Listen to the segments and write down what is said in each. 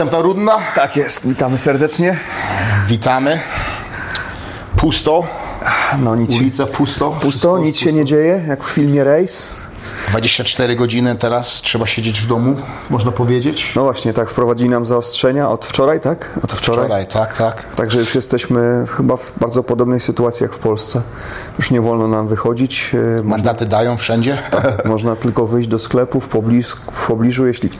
Następna runda. Tak jest, witamy serdecznie. Witamy. Pusto. No nic, Ulica pusto. pusto, Wszystko nic się nie dzieje, jak w filmie Race. 24 godziny teraz trzeba siedzieć w domu, można powiedzieć. No właśnie, tak wprowadzili nam zaostrzenia od wczoraj, tak? Od wczoraj. Wczoraj, tak, tak. Także już jesteśmy chyba w bardzo podobnej sytuacji jak w Polsce. Już nie wolno nam wychodzić. e, Mandaty dają wszędzie. można tylko wyjść do sklepu w, pobliż, w pobliżu. Jeśli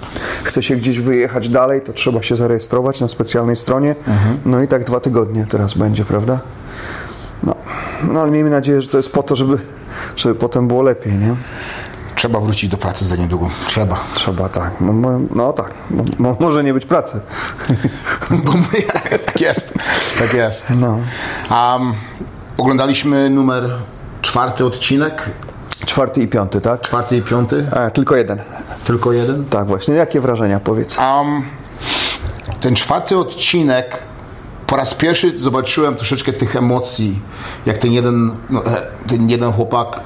chce się gdzieś wyjechać dalej, to trzeba się zarejestrować na specjalnej stronie. No i tak dwa tygodnie teraz będzie, prawda? No, no ale miejmy nadzieję, że to jest po to, żeby, żeby potem było lepiej, nie? Trzeba wrócić do pracy za niedługo. Trzeba. Trzeba tak. No, no tak. Mo- mo- może nie być pracy. Bo my, tak jest. Tak jest. No. Um, oglądaliśmy numer czwarty odcinek. Czwarty i piąty, tak? Czwarty i piąty. A, tylko jeden. Tylko jeden. Tak właśnie. Jakie wrażenia, powiedz? Um, ten czwarty odcinek po raz pierwszy zobaczyłem troszeczkę tych emocji, jak ten jeden, no, e, ten jeden chłopak,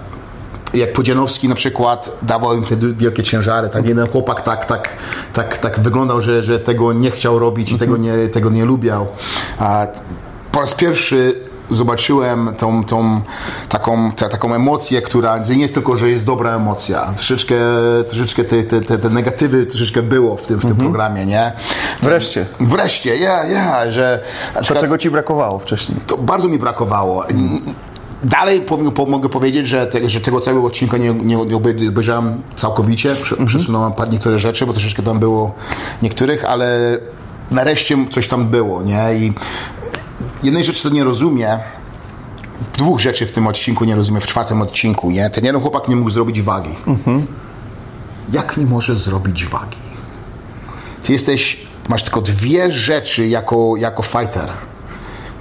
jak Podzianowski na przykład dawał im te wielkie ciężary, tak jeden chłopak tak, tak, tak, tak wyglądał, że, że tego nie chciał robić i tego nie, tego nie lubiał. A po raz pierwszy zobaczyłem tą, tą taką, ta, taką emocję, która nie jest tylko, że jest dobra emocja. Troszeczkę, troszeczkę te, te, te, negatywy troszeczkę było w tym, w tym programie, nie? Wreszcie. Wreszcie, ja, ja, że na To przykład, czego ci brakowało wcześniej? to bardzo mi brakowało. Dalej mogę powiedzieć, że, te, że tego całego odcinka nie, nie, nie obej- obejrzałem całkowicie. Prze, Przesunąłem pa- niektóre rzeczy, bo troszeczkę tam było niektórych, ale nareszcie coś tam było, nie? I jednej rzeczy, co nie rozumiem, dwóch rzeczy w tym odcinku nie rozumiem, w czwartym odcinku, nie? Ten jeden chłopak nie mógł zrobić wagi. Jak nie może zrobić wagi? Ty jesteś, masz tylko dwie rzeczy jako, jako fighter.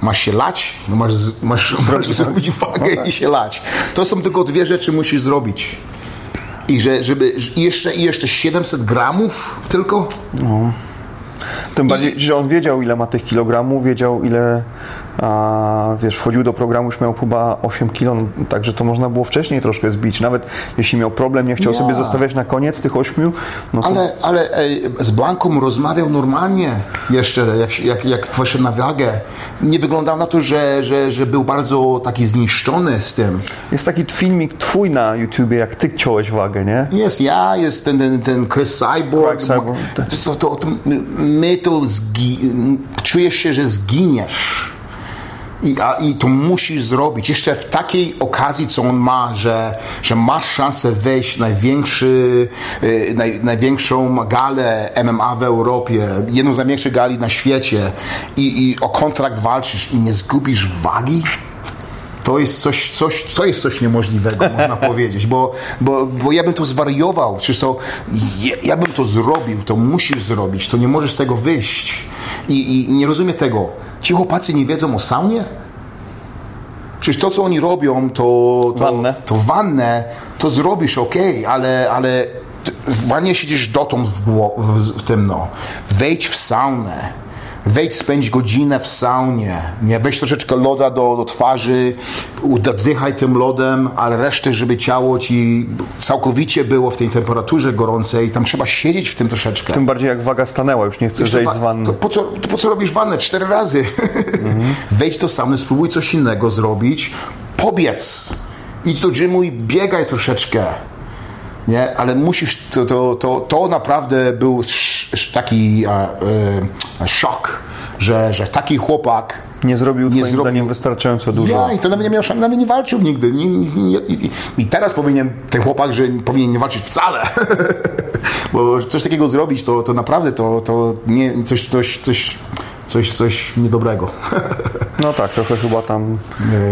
Masz się lać, no masz, masz, masz zrobić wagę i się lać. To są tylko dwie rzeczy, musisz zrobić. I że, żeby, i jeszcze, i jeszcze 700 gramów tylko? Tym bardziej, że on wiedział, ile ma tych kilogramów, wiedział, ile, a, wiesz, wchodził do programu, już miał chyba 8 kilo, także to można było wcześniej troszkę zbić. Nawet jeśli miał problem, nie chciał Ja. sobie zostawiać na koniec tych 8, no to Ale, ale ej, z Blanką rozmawiał normalnie jeszcze, jak, jak, jak poszedł na wagę. Nie wyglądał na to, że, że, że był bardzo taki zniszczony z tym. jest taki filmik twój na YouTubie, jak ty ciąłeś wagę, nie? Jest ja, jest ten, ten, ten Chris Cyborg. Cyborg, tak. To, to, to, my to zgi, czujesz się, że zginiesz. I, a, I to musisz zrobić. Jeszcze w takiej okazji, co on ma, że, że masz szansę wejść największy, y, naj, największą galę MMA w Europie, jedną z największych gali na świecie i, i o kontrakt walczysz i nie zgubisz wagi. To jest coś, coś, to jest coś niemożliwego, można powiedzieć, bo, bo, bo ja bym to zwariował, przecież to, ja, ja bym to zrobił, to musisz zrobić, to nie możesz z tego wyjść. I, i nie rozumiem tego. Ci chłopacy nie wiedzą o saunie? Przecież to, co oni robią, to... to Wannę. To wannę, to zrobisz, okej, ale, ale w wannie siedzisz dotąd w, w, w tym, no. Wejdź w saunę. Wejdź, spędź godzinę w saunie. Nie, weź troszeczkę loda do, do twarzy, oddychaj tym lodem, ale resztę, żeby ciało ci całkowicie było w tej temperaturze gorącej. Tam trzeba siedzieć w tym troszeczkę. Tym bardziej jak waga stanęła, już nie chcesz zejść z wanny. To po, co, to po co robisz wannę? Cztery razy. Wejdź to samo, spróbuj coś innego zrobić. Pobiec. Idź do gymu i biegaj troszeczkę. Nie? Ale musisz, to, to, to, to naprawdę był taki a, e, szok, że, że taki chłopak Nie zrobił nie zrobił- zdaniem wystarczająco dużo. ja, i to nawet nie miał szans, nawet nie walczył nigdy. Nie, nie, nie, i, I teraz powinien ten chłopak, że powinien nie walczyć wcale. Bo coś takiego zrobić, to, to naprawdę to, to nie, coś, coś, coś, coś, coś niedobrego. No tak, trochę chyba tam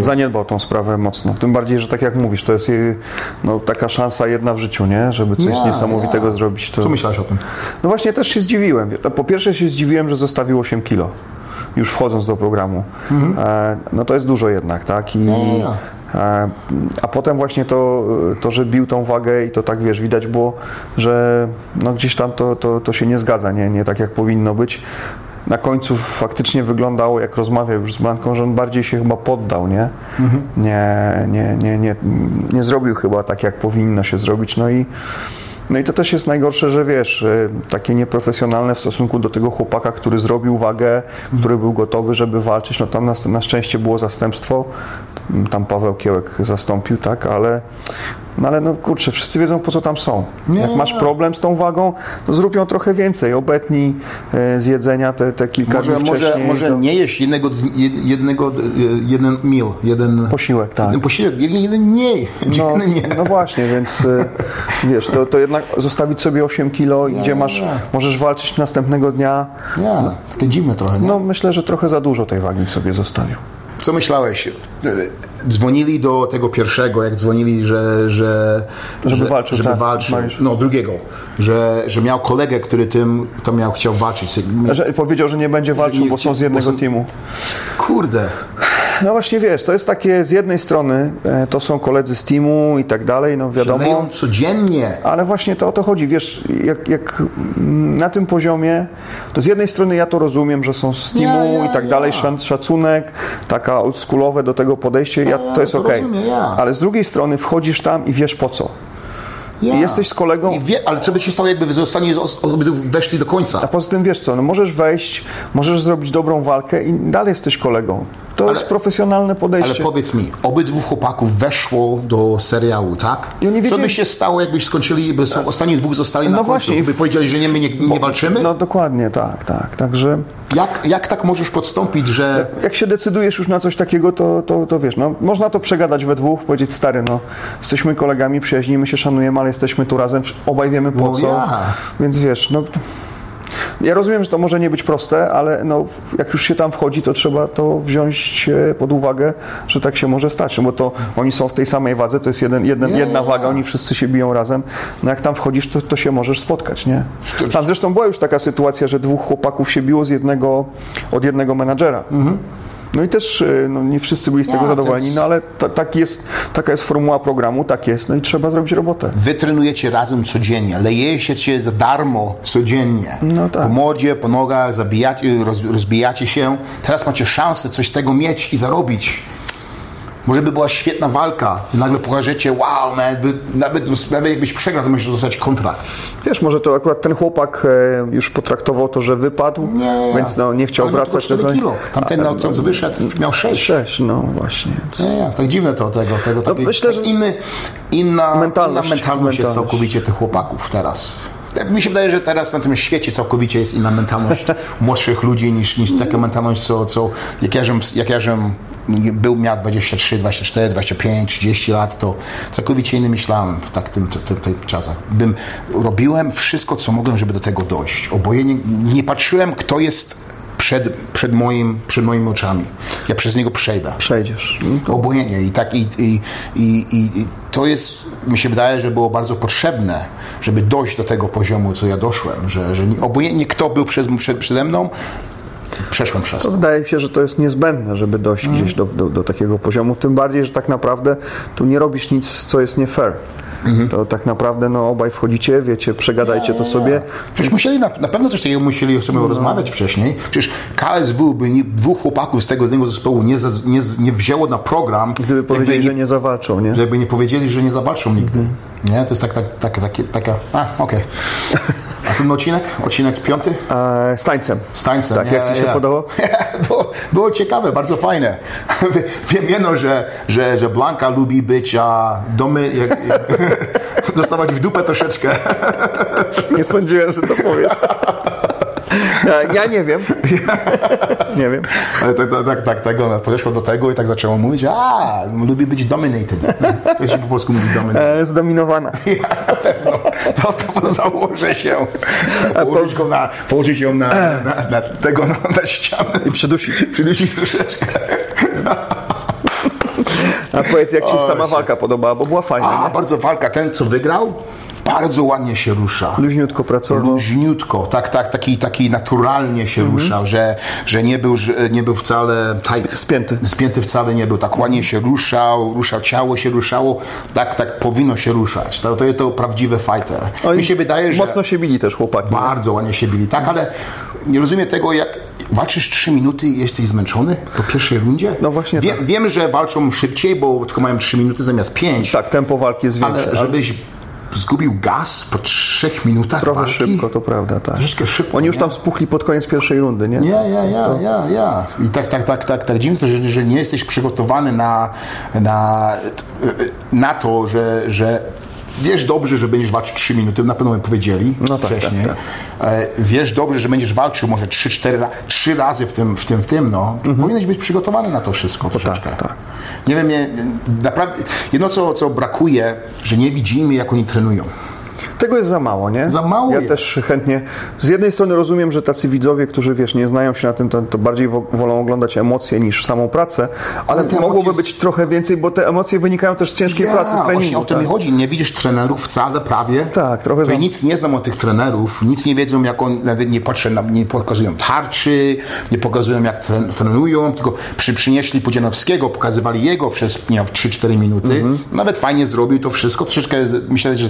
zaniedbał tą sprawę mocno. Tym bardziej, że tak jak mówisz, to jest jej, no, taka szansa jedna w życiu, nie? Żeby coś Ja, niesamowitego ja. zrobić. To... Co myślałeś o tym? No właśnie też się zdziwiłem. Po pierwsze się zdziwiłem, że zostawił 8 kilo. Już wchodząc do programu. E, no to jest dużo jednak, tak? I, no, no. E, a potem właśnie to, to, że bił tą wagę i to tak, wiesz, widać było, że no gdzieś tam to, to, to się nie zgadza, nie, nie tak jak powinno być. Na końcu faktycznie wyglądało, jak rozmawiał już z Blanką, że on bardziej się chyba poddał, nie? Nie, nie, nie, nie, nie zrobił chyba tak, jak powinno się zrobić. No i No i to też jest najgorsze, że wiesz, y, takie nieprofesjonalne w stosunku do tego chłopaka, który zrobił wagę, który był gotowy, żeby walczyć. No tam na, na szczęście było zastępstwo, tam Paweł Kiełek zastąpił, tak, ale no ale no kurczę, wszyscy wiedzą po co tam są. Nie, Jak masz nie. problem z tą wagą, to zrób ją trochę więcej. Obetnij e, z jedzenia te, te kilka Może, dni może, wcześniej. może to... nie jeść jednego, jednego, e, jeden meal, jeden Posiłek, tak. Jeden posiłek, jeden, jeden mniej. No, Jeden nie. no właśnie, więc e, wiesz, to, to jednak zostawić sobie 8 kilo, gdzie masz, nie. możesz walczyć następnego dnia. Ja, takie dziwne trochę, nie? No myślę, że trochę za dużo tej wagi sobie zostawił. Co myślałeś? Dzwonili do tego pierwszego, jak dzwonili, że... że Żeby że, walczył, Żeby tak, walczył. No, drugiego. Że, że miał kolegę, który tym tam miał, chciał walczyć. Że powiedział, że nie będzie walczył, nie bo są z jednego są- teamu. Kurde. No właśnie wiesz, to jest takie z jednej strony e, to są koledzy z teamu i tak dalej, no wiadomo. codziennie. Ale właśnie to o to chodzi, wiesz, jak, jak mm, na tym poziomie, to z jednej strony ja to rozumiem, że są z teamu Ja, ja, i tak ja. dalej, szacunek, taka oldschoolowe do tego podejście, ja, to jest to rozumiem, ja. Ale z drugiej strony wchodzisz tam i wiesz po co. Ja. I jesteś z kolegą- wie, ale co by się stało, jakby zostanie, weszli do końca? A poza tym wiesz co, no możesz wejść, możesz zrobić dobrą walkę i dalej jesteś kolegą. To jest profesjonalne podejście. Ale powiedz mi, obydwu chłopaków weszło do serialu, tak? I oni Co wiedzieli- by się stało, jakbyś skończyli, by są ostatni dwóch zostali na No końcu? właśnie. By powiedzieli, że nie, my nie, nie walczymy? No dokładnie, tak, tak. Także Jak, jak tak możesz podstąpić, że... jak się decydujesz już na coś takiego, to, to, to wiesz, no, można to przegadać we dwóch, powiedzieć stary, no, jesteśmy kolegami, przyjaźnimy się, szanujemy, ale jesteśmy tu razem, obaj wiemy po No co, ja. więc wiesz, no, ja rozumiem, że to może nie być proste, ale no, jak już się tam wchodzi, to trzeba to wziąć e, pod uwagę, że tak się może stać, no bo to oni są w tej samej wadze, to jest jeden, jeden, Nie, jedna waga, oni wszyscy się biją razem, no jak tam wchodzisz, to, to się możesz spotkać, nie? Tam zresztą była już taka sytuacja, że dwóch chłopaków się biło z jednego, od jednego menadżera. No i też e, no, nie wszyscy byli z tego Ja, to zadowoleni, jest- no ale ta, tak jest, taka jest formuła programu, tak jest, no i trzeba zrobić robotę. Wy trenujecie razem codziennie, lejecie się za darmo codziennie. No tak. Po mordzie, po nogach, zabijacie, roz, rozbijacie się. Teraz macie szansę coś z tego mieć i zarobić. Może by była świetna walka i nagle pokażecie, wow, nawet, nawet, nawet jakbyś przegrał, to możesz dostać kontrakt. Wiesz, może to akurat ten chłopak e, już potraktował to, że wypadł, Nie, więc no, nie chciał wracać. 4 do- kilo. Tamten, no, co wyszedł, miał 6. Sześć, no właśnie. Nie, nie, tak dziwne to tego, tego taki, myślę, że- inny, inna, Mentalność, inna mentalność jest całkowicie tych chłopaków teraz. Tak Mi się wydaje, że teraz na tym świecie całkowicie jest inna mentalność młodszych ludzi niż, niż taka mentalność, co, co jak ja żem, jak ja żem był, miał 23, 24, 25, 30 lat, to całkowicie inny myślałem w tak tym, tym, tym czasach. Bym, robiłem wszystko, co mogłem, żeby do tego dojść. Obojętnie, nie patrzyłem, kto jest przed, przed, moim, przed moimi oczami. Ja przez niego przejdę. Przejdziesz. Obojętnie. I tak i, i, i, i, to jest, mi się wydaje, że było bardzo potrzebne, żeby dojść do tego poziomu, co ja doszłem, że, że nie- obojętnie kto był przez, przed, przede mną, przeszłem przez To wydaje mi się, że to jest niezbędne, żeby dojść Mhm. gdzieś do, do, do takiego poziomu. Tym bardziej, że tak naprawdę tu nie robisz nic, co jest nie fair. Mhm. To tak naprawdę no, obaj wchodzicie, wiecie, przegadajcie to sobie. Przecież musieli, na, na pewno coś takiego musieli sobie rozmawiać wcześniej. Przecież KSW by nie, dwóch chłopaków z tego jednego zespołu nie, nie, nie wzięło na program, Gdyby powiedzieli, że nie zawalczą, nie? żeby nie powiedzieli, że nie zawalczą nigdy. Mhm. Nie? To jest tak, tak, tak, takie- taka... A, okej. Następny odcinek? Odcinek piąty? E, z tańcem. Z tańcem. Tak, jak ci się podobało? było, było ciekawe, bardzo fajne. Wiem jedno, że, że, że Blanka lubi być a domy, jak, jak, dostawać w dupę troszeczkę. Nie sądziłem, że to powiesz. E, Ja nie wiem. Nie wiem. Ale tak, tak, tak, tak ona podeszła do tego i tak zaczęła mówić, a lubi być dominated. To się po polsku mówi dominated. E, zdominowana. Ja, na pewno. To, to założę się. Położyć, go na, położyć ją na, na, na tego na, na ścianę. I przydusić. Przydusić troszeczkę. A powiedz, jak ci się sama walka podobała, bo była fajna, A, nie? bardzo walka. Ten, co wygrał, bardzo ładnie się rusza. Luźniutko pracował. Luźniutko, tak, tak, taki, taki naturalnie się ruszał, że, że nie, był, że nie był wcale tight. Spięty. Spięty wcale nie był, tak ładnie się ruszał, ruszał, ciało się ruszało, tak, tak powinno się ruszać. To, to jest to prawdziwy fighter. Mi się wydaje, że Mocno się bili też chłopaki. bardzo ładnie się bili, tak, ale nie rozumiem tego, jak walczysz 3 minuty i jesteś zmęczony po pierwszej rundzie? No właśnie Wie, tak. Wiem, że walczą szybciej, bo tylko mają 3 minuty zamiast 5, Tak, tempo walki jest większe. ale ale- żebyś zgubił gaz po trzech minutach Trochę walki. szybko, to prawda, tak. Troszeczkę szybko, Oni już tam spuchli pod koniec pierwszej rundy, nie? Ja, ja, ja, ja, ja. I tak, tak, tak, tak, tak dziwne, to, że, że nie jesteś przygotowany na, na, na to, że, że wiesz dobrze, że będziesz walczył 3 minuty, na pewno mi powiedzieli No tak, wcześniej. tak, E, Wiesz dobrze, że będziesz walczył może 3-4 ra- trzy razy w tym, w tym, w tym, no. Powinieneś być przygotowany na to wszystko troszeczkę. Mhm. tak. Nie wiem, nie, naprawdę, jedno co, co brakuje, że nie widzimy, jak oni trenują. Tego jest za mało, nie? Za mało Ja jest. też chętnie. Z jednej strony rozumiem, że tacy widzowie, którzy wiesz, nie znają się na tym, to, to bardziej wo- wolą oglądać emocje niż samą pracę, ale, Ale mogłoby emocje- być trochę więcej, bo te emocje wynikają też z ciężkiej Ja, pracy, z Właśnie treningu. o to tak. mi chodzi. Nie widzisz trenerów wcale, prawie. Tak, trochę ja za- nic nie znam o tych trenerów, nic nie wiedzą, jak on, nawet nie patrzę, na, nie pokazują tarczy, nie pokazują, jak tren, trenują, tylko przy, przynieśli Pudzianowskiego, pokazywali jego przez nie wiem, 3-4 minuty. Mhm. Nawet fajnie zrobił to wszystko. Troszeczkę, myślę, że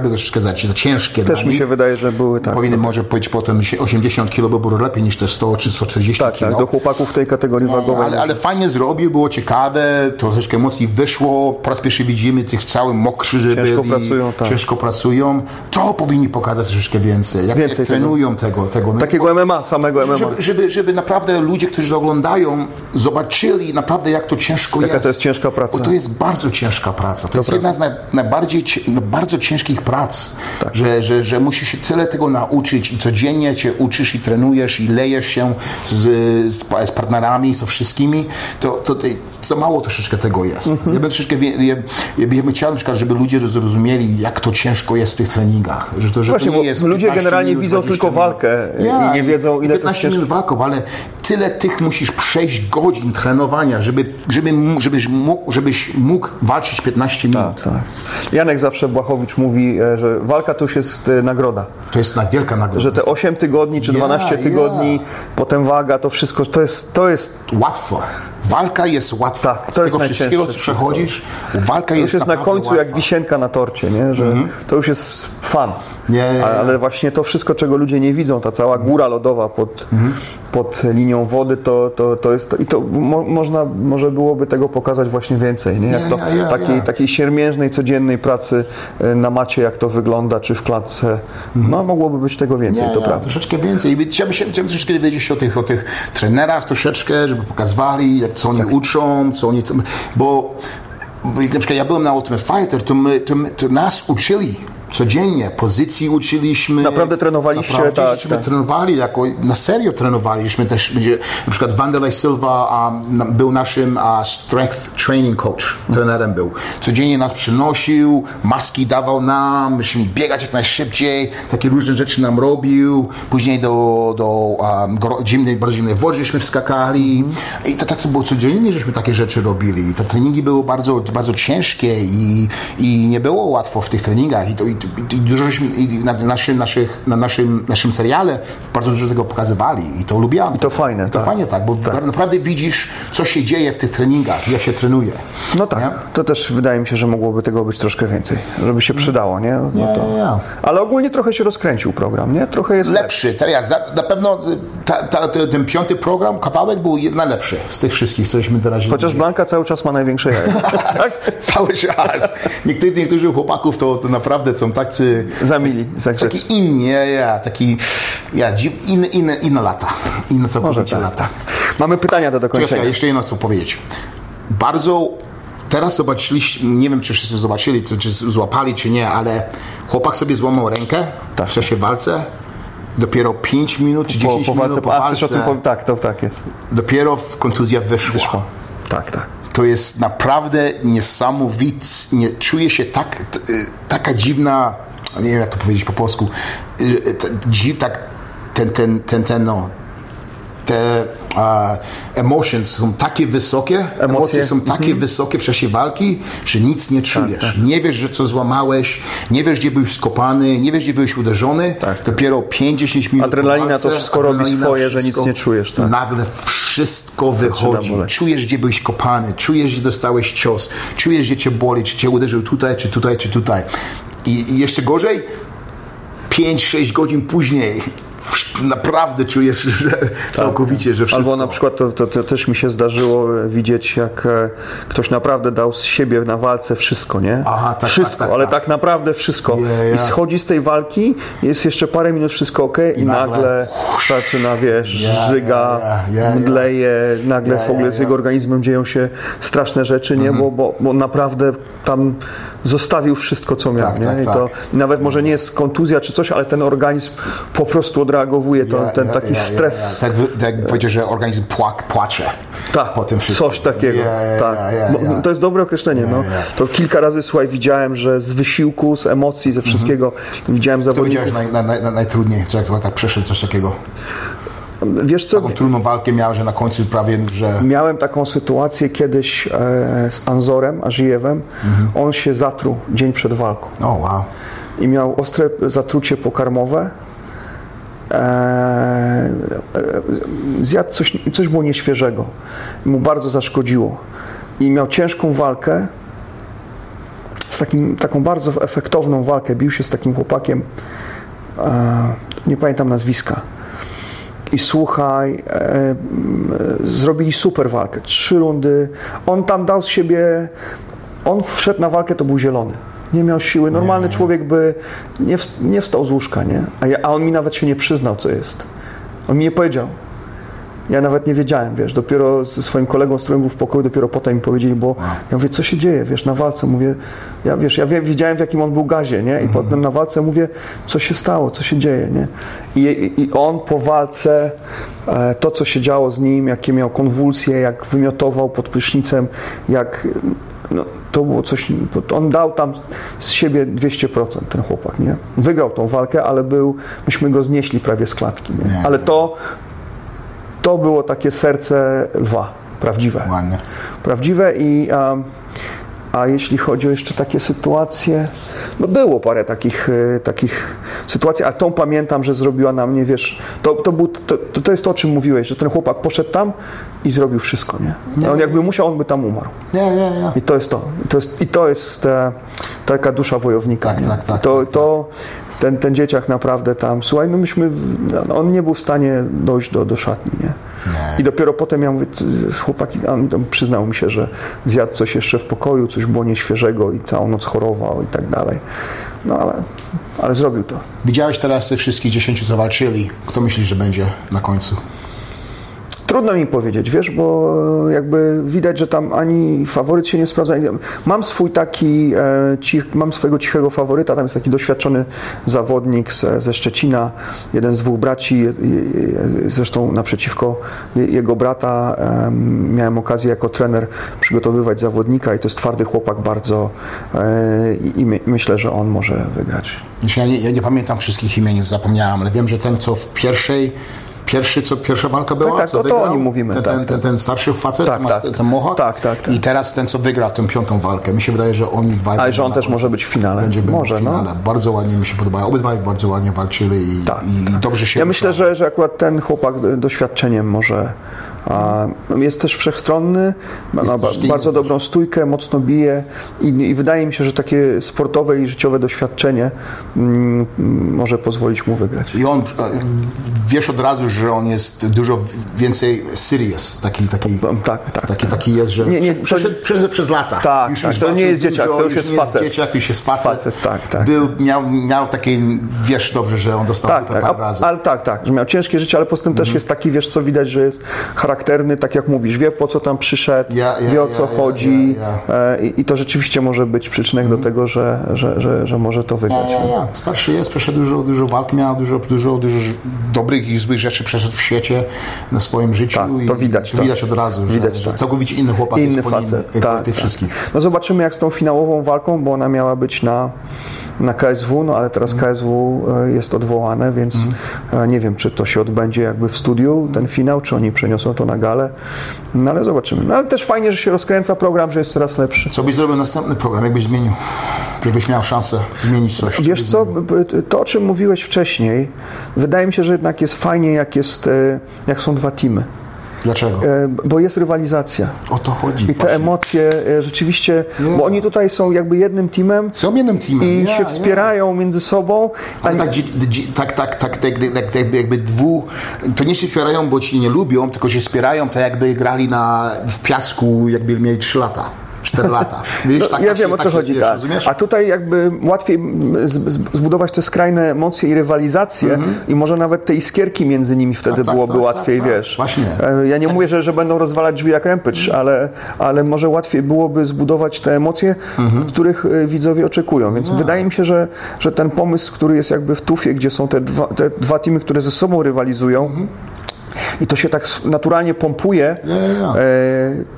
były troszeczkę za, za ciężkie Też mi się wydaje, że były tak. Powinien może być potem się 80 kg by było lepiej niż te 100 czy 140 Tak, kg. tak, do chłopaków w tej kategorii wagowej. Ale, ale fajnie zrobił, było ciekawe, troszeczkę emocji wyszło. Po raz pierwszy widzimy tych cały mokrzy, że Ciężko pracują, tak. ciężko pracują. To powinni pokazać troszeczkę więcej. Jak, Więcej jak trenują tego. tego. No, Takiego MMA, samego MMA. żeby, żeby, żeby naprawdę ludzie, którzy to oglądają, zobaczyli naprawdę, jak to ciężko Jaka jest. to jest ciężka praca. Bo to jest bardzo ciężka praca. To, jest prawda. jedna z naj, najbardziej no, bardzo ciężkich prac, Tak. że, że, że musisz się tyle tego nauczyć i codziennie cię uczysz i trenujesz i lejesz się z, z, partnerami, z wszystkimi, to, to, to za mało troszeczkę tego jest. Mhm. Ja bym troszeczkę, ja, ja bym chciał na przykład, żeby ludzie zrozumieli, jak to ciężko jest w tych treningach. Że to, że Właśnie, to nie jest ludzie 15 generalnie widzą 20 tylko walkę i nie wiedzą, ile to jest 15 ciężko. minut walką, ale tyle tych musisz przejść godzin trenowania, żeby, żeby, żebyś, mógł, żebyś mógł walczyć 15 minut. Tak. Janek zawsze Błachowicz mówi, e, że walka to już jest e, nagroda. To jest wielka nagroda. Że te 8 tygodni czy Ja, 12 ja. tygodni, potem waga, to wszystko, to jest, to jest Łatwo. Walka jest łatwa. To Z tego jest wszystkiego, co przechodzisz, walka To jest już jest na końcu jak łatwa. wisienka na torcie, nie? że to już jest fan. Nie, Ale właśnie to wszystko, czego ludzie nie widzą, ta cała góra lodowa pod, pod linią wody, to, to, to jest to, i to mo, można, może byłoby tego pokazać właśnie więcej, nie? Jak Ja, to, takiej, ja. takiej siermiężnej, codziennej pracy e, na macie, jak to wygląda, czy w klatce, no mogłoby być tego więcej, to prawda. troszeczkę więcej. I Chciałbym, się, chciałbym troszeczkę wiedzieć o tych, o tych trenerach troszeczkę, żeby pokazywali, jak, co oni Tak. uczą, co oni... Bo, bo na przykład ja byłem na Ultimate Fighter, to, my, to, my, to nas uczyli codziennie, pozycji uczyliśmy. Naprawdę trenowaliście, Naprawdę, tak, tak. trenowali, jako, na serio trenowaliśmy też, będzie, na przykład Wanderlei Silva na- był naszym a, strength training coach, trenerem był. Codziennie nas przynosił, maski dawał nam, myśmy biegać jak najszybciej, takie różne rzeczy nam robił, później do, do um, zimnej, bardzo zimnej wody żeśmy wskakali i to tak było codziennie, żeśmy takie rzeczy robili. Te treningi były bardzo, bardzo ciężkie i, i nie było łatwo w tych treningach i, to, i, i dużo i na naszym, naszych, na naszym, naszym seriale bardzo dużo tego pokazywali i to lubiłam. I to fajne, I to tak. fajnie tak, bo naprawdę widzisz, co się dzieje w tych treningach, jak się trenuje. No tak, Nie? to też wydaje mi się, że mogłoby tego być troszkę więcej, żeby się przydało, nie? No Nie, to... nie. Ale ogólnie trochę się rozkręcił program, nie? Trochę jest Lepszy, teraz za- na pewno ta, ta, ten piąty program, kawałek był najlepszy z tych wszystkich, cośmy teraz Chociaż Blanka cały czas ma największe jaja. tak, cały czas. Niektórzy, niektórzy chłopaków to, to naprawdę są tacy Zamili, zagrzeczni. taki inni, ja, ja, taki ja, inne, inne, inne lata, inne całkowicie tak. lata. Mamy pytania do dokończenia. jeszcze jedno chcę powiedzieć. Bardzo teraz zobaczyliście, nie wiem czy wszyscy zobaczyli, czy, czy złapali, czy nie, ale chłopak sobie złamał rękę w czasie walce. Dopiero 5 minut czy 10 Po, po walce, minut po a, coś o tym walce, tak, to tak jest. dopiero kontuzja wyszła. Wyszło. Tak, tak. To jest naprawdę niesamowite. Nie, czuję się tak, t, y, taka dziwna, nie wiem jak to powiedzieć po polsku, y, t, dziw, tak, ten, ten, ten, ten, no, te emotions są takie wysokie, emocje, są takie wysokie w czasie walki, że nic nie czujesz. Nie wiesz, że co złamałeś, nie wiesz, gdzie byłeś skopany, nie wiesz, gdzie byłeś uderzony. Dopiero 5-10 minut Adrenalina walce, to wszystko robi swoje, że nic nie czujesz, tak. Nagle wszystko wychodzi. boleć. Czujesz, gdzie byłeś kopany, czujesz, gdzie dostałeś cios, czujesz, gdzie cię boli, czy cię uderzył tutaj, czy tutaj, czy tutaj. I, i jeszcze gorzej, 5-6 godzin później naprawdę czujesz, że całkowicie, że wszystko... Albo na przykład to, to, to też mi się zdarzyło e, widzieć, jak e, ktoś naprawdę dał z siebie na walce wszystko, nie? Aha, tak, wszystko, tak, tak, ale tak. tak naprawdę wszystko. I schodzi z tej walki, jest jeszcze parę minut wszystko ok i, nagle- nagle, zaczyna, wiesz, żyga, mdleje, nagle w ogóle z jego organizmem dzieją się straszne rzeczy, nie? Mhm. Bo, bo, bo naprawdę tam zostawił wszystko, co miał, Tak, nie? tak, I tak. to nawet może nie jest kontuzja czy coś, ale ten organizm po prostu odreagowuje, to, Ja, ten ja, taki ja, stres. Tak, tak jak powiedział, że organizm płak, płacze Tak, po tym wszystkim. coś takiego. Tak. To jest dobre określenie. no. To kilka razy, słuchaj, widziałem, że z wysiłku, z emocji, ze wszystkiego widziałem Mhm. To zawodników. widziałeś naj, naj, naj, najtrudniej, co jak to tak przeszedł coś takiego. Wiesz co, Taką trudną walkę miał, że na końcu prawie, że... miałem taką sytuację kiedyś e, z Anzorem Ażijewem. Mhm. On się zatruł dzień przed walką O, wow. i miał ostre zatrucie pokarmowe. E, e, zjadł coś, coś było nieświeżego. Mu bardzo zaszkodziło. I miał ciężką walkę. Z takim, taką bardzo efektowną walkę. Bił się z takim chłopakiem. E, nie pamiętam nazwiska. I słuchaj, e, e, zrobili super walkę. Trzy rundy. On tam dał z siebie. On wszedł na walkę, to był zielony. Nie miał siły. Normalny człowiek by nie, ws- nie wstał z łóżka, nie? A, ja, a on mi nawet się nie przyznał, co jest. On mi nie powiedział. Ja nawet nie wiedziałem, wiesz, dopiero ze swoim kolegą, z którym był w pokoju, dopiero potem mi powiedzieli, bo ja mówię, co się dzieje, wiesz, na walce, mówię, ja wiesz, ja wie, wiedziałem w jakim on był gazie, nie, i potem na walce mówię, co się stało, co się dzieje, nie, i, i- on po walce, e, to co się działo z nim, jakie miał konwulsje, jak wymiotował pod prysznicem, jak, no, to było coś, on dał tam z siebie 200% ten chłopak, nie, wygrał tą walkę, ale był, myśmy go znieśli prawie z klatki, nie? Ale to, to było takie serce lwa, prawdziwe. Ładnie. Prawdziwe i a, a jeśli chodzi o jeszcze takie sytuacje, no było parę takich, e, takich sytuacji, a tą pamiętam, że zrobiła na mnie, wiesz, to, to, był, to, to, jest to, o czym mówiłeś, że ten chłopak poszedł tam i zrobił wszystko, nie? On jakby musiał, on by tam umarł. Nie, nie, nie. I to jest to. I to jest, i to jest e, taka dusza wojownika. Tak, nie? tak, tak, To, tak, to ten, ten dzieciak naprawdę tam, słuchaj, no myśmy, on nie był w stanie dojść do, do szatni, nie? Nie. I dopiero potem ja mówię, "Ty, chłopaki, on przyznał mi się, że zjadł coś jeszcze w pokoju, coś było nieświeżego i całą noc chorował i tak dalej. No ale, ale zrobił to. Widziałeś teraz tych wszystkich dziesięciu, co walczyli. Kto myślisz, że będzie na końcu? Trudno mi powiedzieć, wiesz, bo jakby widać, że tam ani faworyt się nie sprawdza. Mam swój taki, e, cich, mam swojego cichego faworyta, tam jest taki doświadczony zawodnik z, ze Szczecina, jeden z dwóch braci, zresztą naprzeciwko je- jego brata em, miałem okazję jako trener przygotowywać zawodnika i to jest twardy chłopak bardzo e, i, my, myślę, że on może wygrać. Ja nie, ja nie pamiętam wszystkich imion, zapomniałem, ale wiem, że ten, co w pierwszej, pierwszy, co pierwsza walka była, tak, co o to wygrał, o nim mówimy, ten, tak, ten, ten, ten starszy facet, Tak, co ma tak. ten mohawk, Tak, tak, tak. i teraz ten, co wygrał tę piątą walkę. Mi się wydaje, że on dwaj Ale że on też może być w finale. Będzie, Może, w no. finale. Bardzo ładnie mi się podobało. Obydwaj bardzo ładnie walczyli i, Tak, i, dobrze się Ja myślę, że, że akurat ten chłopak do- doświadczeniem może. A, jest też wszechstronny, ma, ma też bardzo dobrą stójkę, mocno bije i, i wydaje mi się, że takie sportowe i życiowe doświadczenie mm, mm, może pozwolić mu wygrać. I on, e, wiesz od razu, że on jest dużo więcej serious, taki, taki, Tak, tak. taki, taki jest, że Nie, nie, prze- przeszedł, przeszedł przez lata. Tak, tak, to nie jest dzieciak, to już jest nie facet. dzieciak, to już jest facet. Facet, tak, tak. Był, miał, miał takie, wiesz dobrze, że on dostał Tak, tak, parę a, razy. ale tak, tak, że miał ciężkie życie, ale poza tym Mhm. też jest taki, wiesz, co widać, że jest charakterny, tak jak mówisz, wie po co tam przyszedł, wie o co chodzi e, I, i to rzeczywiście może być przyczynek Mhm. do tego, że, że, że, że może to wygrać. Starszy jest, przeszedł dużo, dużo walk, miał dużo, dużo, dużo dobrych i złych rzeczy przeszedł w świecie, na swoim życiu. Tak, i to widać, To to. widać od razu, że, Widać, że tak. całkowicie inny chłopak Inny jest po nim, po tak, tych tak. wszystkich. No zobaczymy jak z tą finałową walką, bo ona miała być na, na KSW, no ale teraz Mhm. KSW e, jest odwołane, więc e, nie wiem, czy to się odbędzie jakby w studiu, ten finał, czy oni przeniosą to na galę, no ale zobaczymy. No ale też fajnie, że się rozkręca program, że jest coraz lepszy. Co byś zrobił następny program, jakbyś zmienił? Jakbyś miał szansę zmienić coś? Wiesz co, to o czym mówiłeś wcześniej, wydaje mi się, że jednak jest fajnie, jak, jest, e, jak są dwa teamy. Dlaczego? E, Bo jest rywalizacja. O to chodzi. I te właśnie. emocje e, rzeczywiście, bo oni tutaj są jakby jednym teamem Są jednym teamem. i ja, się wspierają między sobą. Ale tak, tak, tak, tak, tak jakby, jak- jakby, jakby dwu, to nie się wspierają, bo ci nie lubią, tylko się wspierają tak jakby grali na, w piasku, jakby mieli 3 lata, 4 lata. Wiesz, No, tak, ja tak wiem się- o co tak chodzi, tak. A tutaj jakby łatwiej mm, zbudować te skrajne emocje i rywalizację i może nawet te iskierki między nimi wtedy Mhm. tak, byłoby tak, łatwiej, tak, tak. wiesz. Właśnie. E, Ja nie mówię, że, że będą rozwalać drzwi jak Rampage, ale, ale może łatwiej byłoby zbudować te emocje, Mhm. których e, widzowie oczekują. Więc No. wydaje mi się, że, że ten pomysł, który jest jakby w tufie, gdzie są te dwa, te dwa teamy, które ze sobą rywalizują, Mhm. I to się tak naturalnie pompuje, e,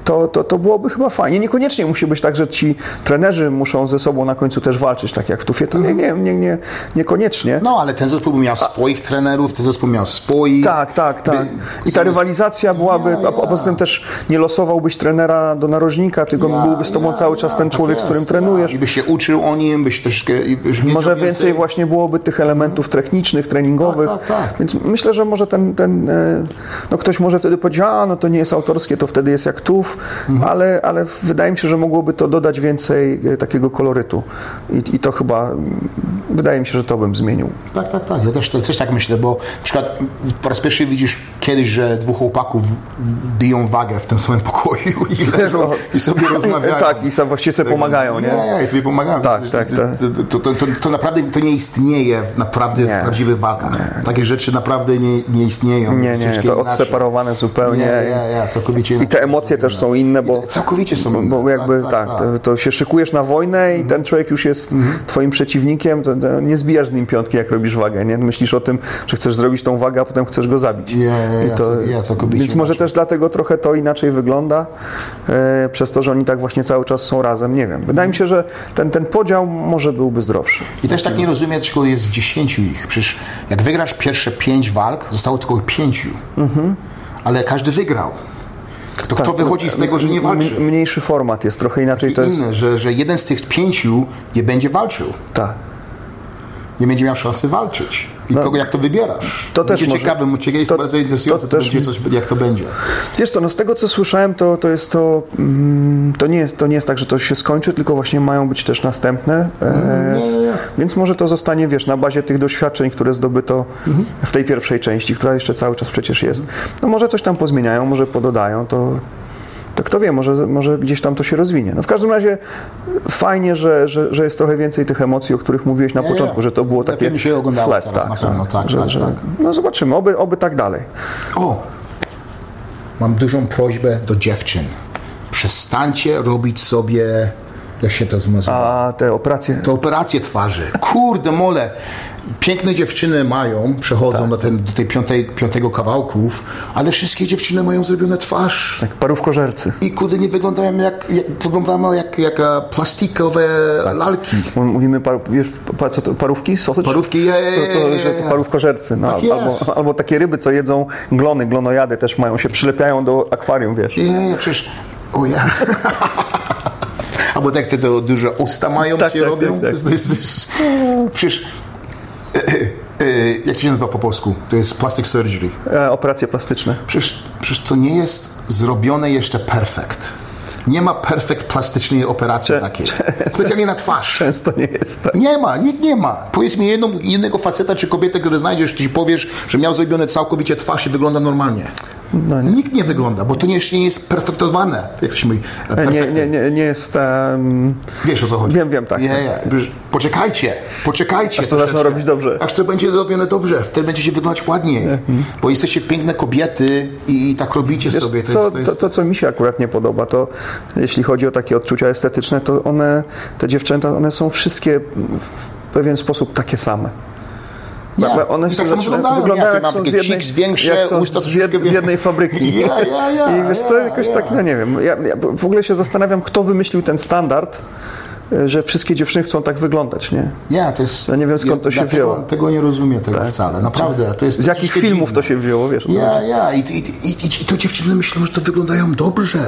to, to, to byłoby chyba fajnie. Niekoniecznie musi być tak, że ci trenerzy muszą ze sobą na końcu też walczyć, tak jak w Tufie, to nie, nie, nie, nie, niekoniecznie. No, ale ten zespół miał swoich trenerów, ten zespół miał swoich. Tak, tak, tak. I ta rywalizacja byłaby, a, a poza tym też nie losowałbyś trenera do narożnika, tylko Ja, byłby z tobą cały czas ten tak człowiek, z jest, którym ja. trenujesz. I byś się uczył o nim, byś troszkę byś Może więcej właśnie byłoby tych elementów technicznych, treningowych. Tak, tak, tak. Więc myślę, że może ten, ten e, no ktoś może wtedy powiedzieć, a no to nie jest autorskie, to wtedy jest jak tuf, Mhm. ale, ale wydaje mi się, że mogłoby to dodać więcej e, takiego kolorytu. I, I to chyba, wydaje mi się, że to bym zmienił. Tak, tak, tak. Ja też, też tak myślę, bo na przykład po raz pierwszy widzisz kiedyś, że dwóch chłopaków biją wagę w tym samym pokoju i, leżą, i sobie rozmawiają. Tak, i sam właściwie sobie pomagają, nie? Nie, i sobie pomagają. Tak, tak, to, tak. To, to, to, to naprawdę to nie istnieje naprawdę Nie. w prawdziwych walkach. Takie rzeczy naprawdę nie, nie istnieją. Nie, nie, to odseparowane zupełnie. Nie, nie, całkowicie I te emocje też są inne, bo, Całkowicie są inne. bo jakby Tak, tak, tak, To, się szykujesz na wojnę i ten człowiek już jest twoim przeciwnikiem, nie zbijasz z nim piątki, jak robisz wagę, nie? Myślisz o tym, że chcesz zrobić tą wagę, a potem chcesz go zabić. To, więc może też dlatego trochę to inaczej wygląda, e, przez to, że oni tak właśnie cały czas są razem, nie wiem. Wydaje mi się, że ten, ten podział może byłby zdrowszy. I też tak nie rozumiem, dlaczego jest dziesięciu ich. Przecież jak wygrasz pierwsze pięć walk, zostało tylko pięciu. Ale każdy wygrał. To kto wychodzi z tego, że nie walczy? Mniejszy format jest, trochę inaczej I to jest. inne, że, że jeden z tych pięciu nie będzie walczył. Tak. Nie będzie miał szansy walczyć. I kogo, jak to wybierasz? No. To też będzie może- ciekawe, ciekawe jest to- bardzo interesujące, to to będzie coś, jak to będzie. Wiesz co, no z tego co słyszałem, to, to jest to, mm, to nie jest, to nie jest tak, że to się skończy, tylko właśnie mają być też następne, e, nie, nie, nie. więc może to zostanie, wiesz, na bazie tych doświadczeń, które zdobyto w tej pierwszej części, która jeszcze cały czas przecież jest. No może coś tam pozmieniają, może pododają, to, to kto wie, może, może gdzieś tam to się rozwinie. No w każdym razie fajnie, że, że, że jest trochę więcej tych emocji, o których mówiłeś na początku, że to było takie się oglądało flat, teraz na pewno, tak, że, tak, że, tak. No zobaczymy, oby, oby tak dalej. O! Mam dużą prośbę do dziewczyn. Przestańcie robić sobie, jak się to nazywa? A te operacje... To operacje twarzy. Kurde mole. Piękne dziewczyny mają, przechodzą Tak. do, tej, do tej piątej, piątego kawałków, ale wszystkie dziewczyny mają zrobione twarz. Tak, parówkożercy. I kurde nie wyglądają jak, jak wyglądają jak, jak e, plastikowe Tak. lalki. Mówimy, paru, wiesz, pa, co to, parówki? Sausage? Parówki, je, je, To, to, że parówkożercy. No, Tak albo, albo takie ryby, co jedzą glony, glonojady też mają, się przylepiają do akwarium, wiesz. Nie, nie, przecież. O ja. Albo tak te to duże usta mają, Tak, się tak, robią. tak, tak. To jest, to jest, przecież. e, e, e, jak to się nazywa po polsku? To jest plastic surgery. E, operacje plastyczne. Przecież, przecież to nie jest zrobione jeszcze perfekt. Nie ma perfekt plastycznej operacji takiej. Specjalnie na twarz. Często nie jest tak. Nie ma, nikt nie ma. Powiedz mi jedną, jednego faceta czy kobietę, który znajdziesz, ci powiesz, że miał zrobione całkowicie twarz i wygląda normalnie. No Nikt nie wygląda, bo to nie, jeszcze nie jest perfektowane. Jak to się mówi? Nie, Perfekty. nie, nie, nie jest... Um, Wiesz o co chodzi? Wiem, wiem, tak. Nie, nie. Poczekajcie, poczekajcie. Aż to zaczną robić dobrze. Aż to będzie robione dobrze, wtedy będziecie wyglądać ładniej. Bo jesteście piękne kobiety i, tak robicie wiesz, sobie. co, jest, to, jest... to, co mi się akurat nie podoba, to jeśli chodzi o takie odczucia estetyczne, to one, te dziewczęta, one są wszystkie w pewien sposób takie same. Nie, one się tak samo wyglądają. wyglądają Ja jak mam są takie z jednej- większe, jak są usta z, jed, z jednej fabryki. Ja, ja, ja, I wiesz co, ja, jakoś ja. tak, no nie wiem, ja, ja w ogóle się zastanawiam, kto wymyślił ten standard, e, że wszystkie dziewczyny chcą tak wyglądać, nie? Nie, to jest... Ja nie wiem, skąd to się ja wzięło. Tego, tego nie rozumiem tego wcale, naprawdę. To jest Z jakich filmów dziwne. to się wzięło, wiesz? Ja, ja. I, i, i, i, to dziewczyny myślą, że to wyglądają dobrze.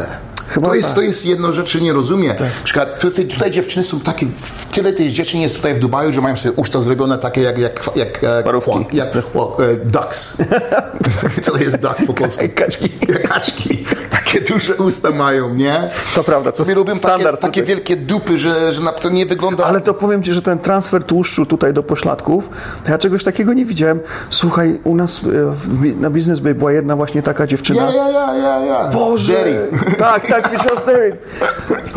Chyba to, jest, tak. to jest jedno rzeczy, nie rozumiem. Na przykład tutaj, tutaj dziewczyny są takie, w- tyle tych dziewczyn jest tutaj w Dubaju, że mają sobie usta zrobione takie jak, jak, jak, jak, Parówki. jak, o, e, ducks. Co to jest duck po polsku? Kaczki. Kaczki. Takie duże usta mają, nie? To prawda, to Sobie robią takie, takie wielkie dupy, że, że na, to nie wygląda... Ale to powiem Ci, że ten transfer tłuszczu tutaj do pośladków, to ja czegoś takiego nie widziałem. Słuchaj, u nas e, w na Business Bay była jedna właśnie taka dziewczyna. Ja, ja, ja, ja, ja. Boże! Jerry. Tak, tak, Richard Derry.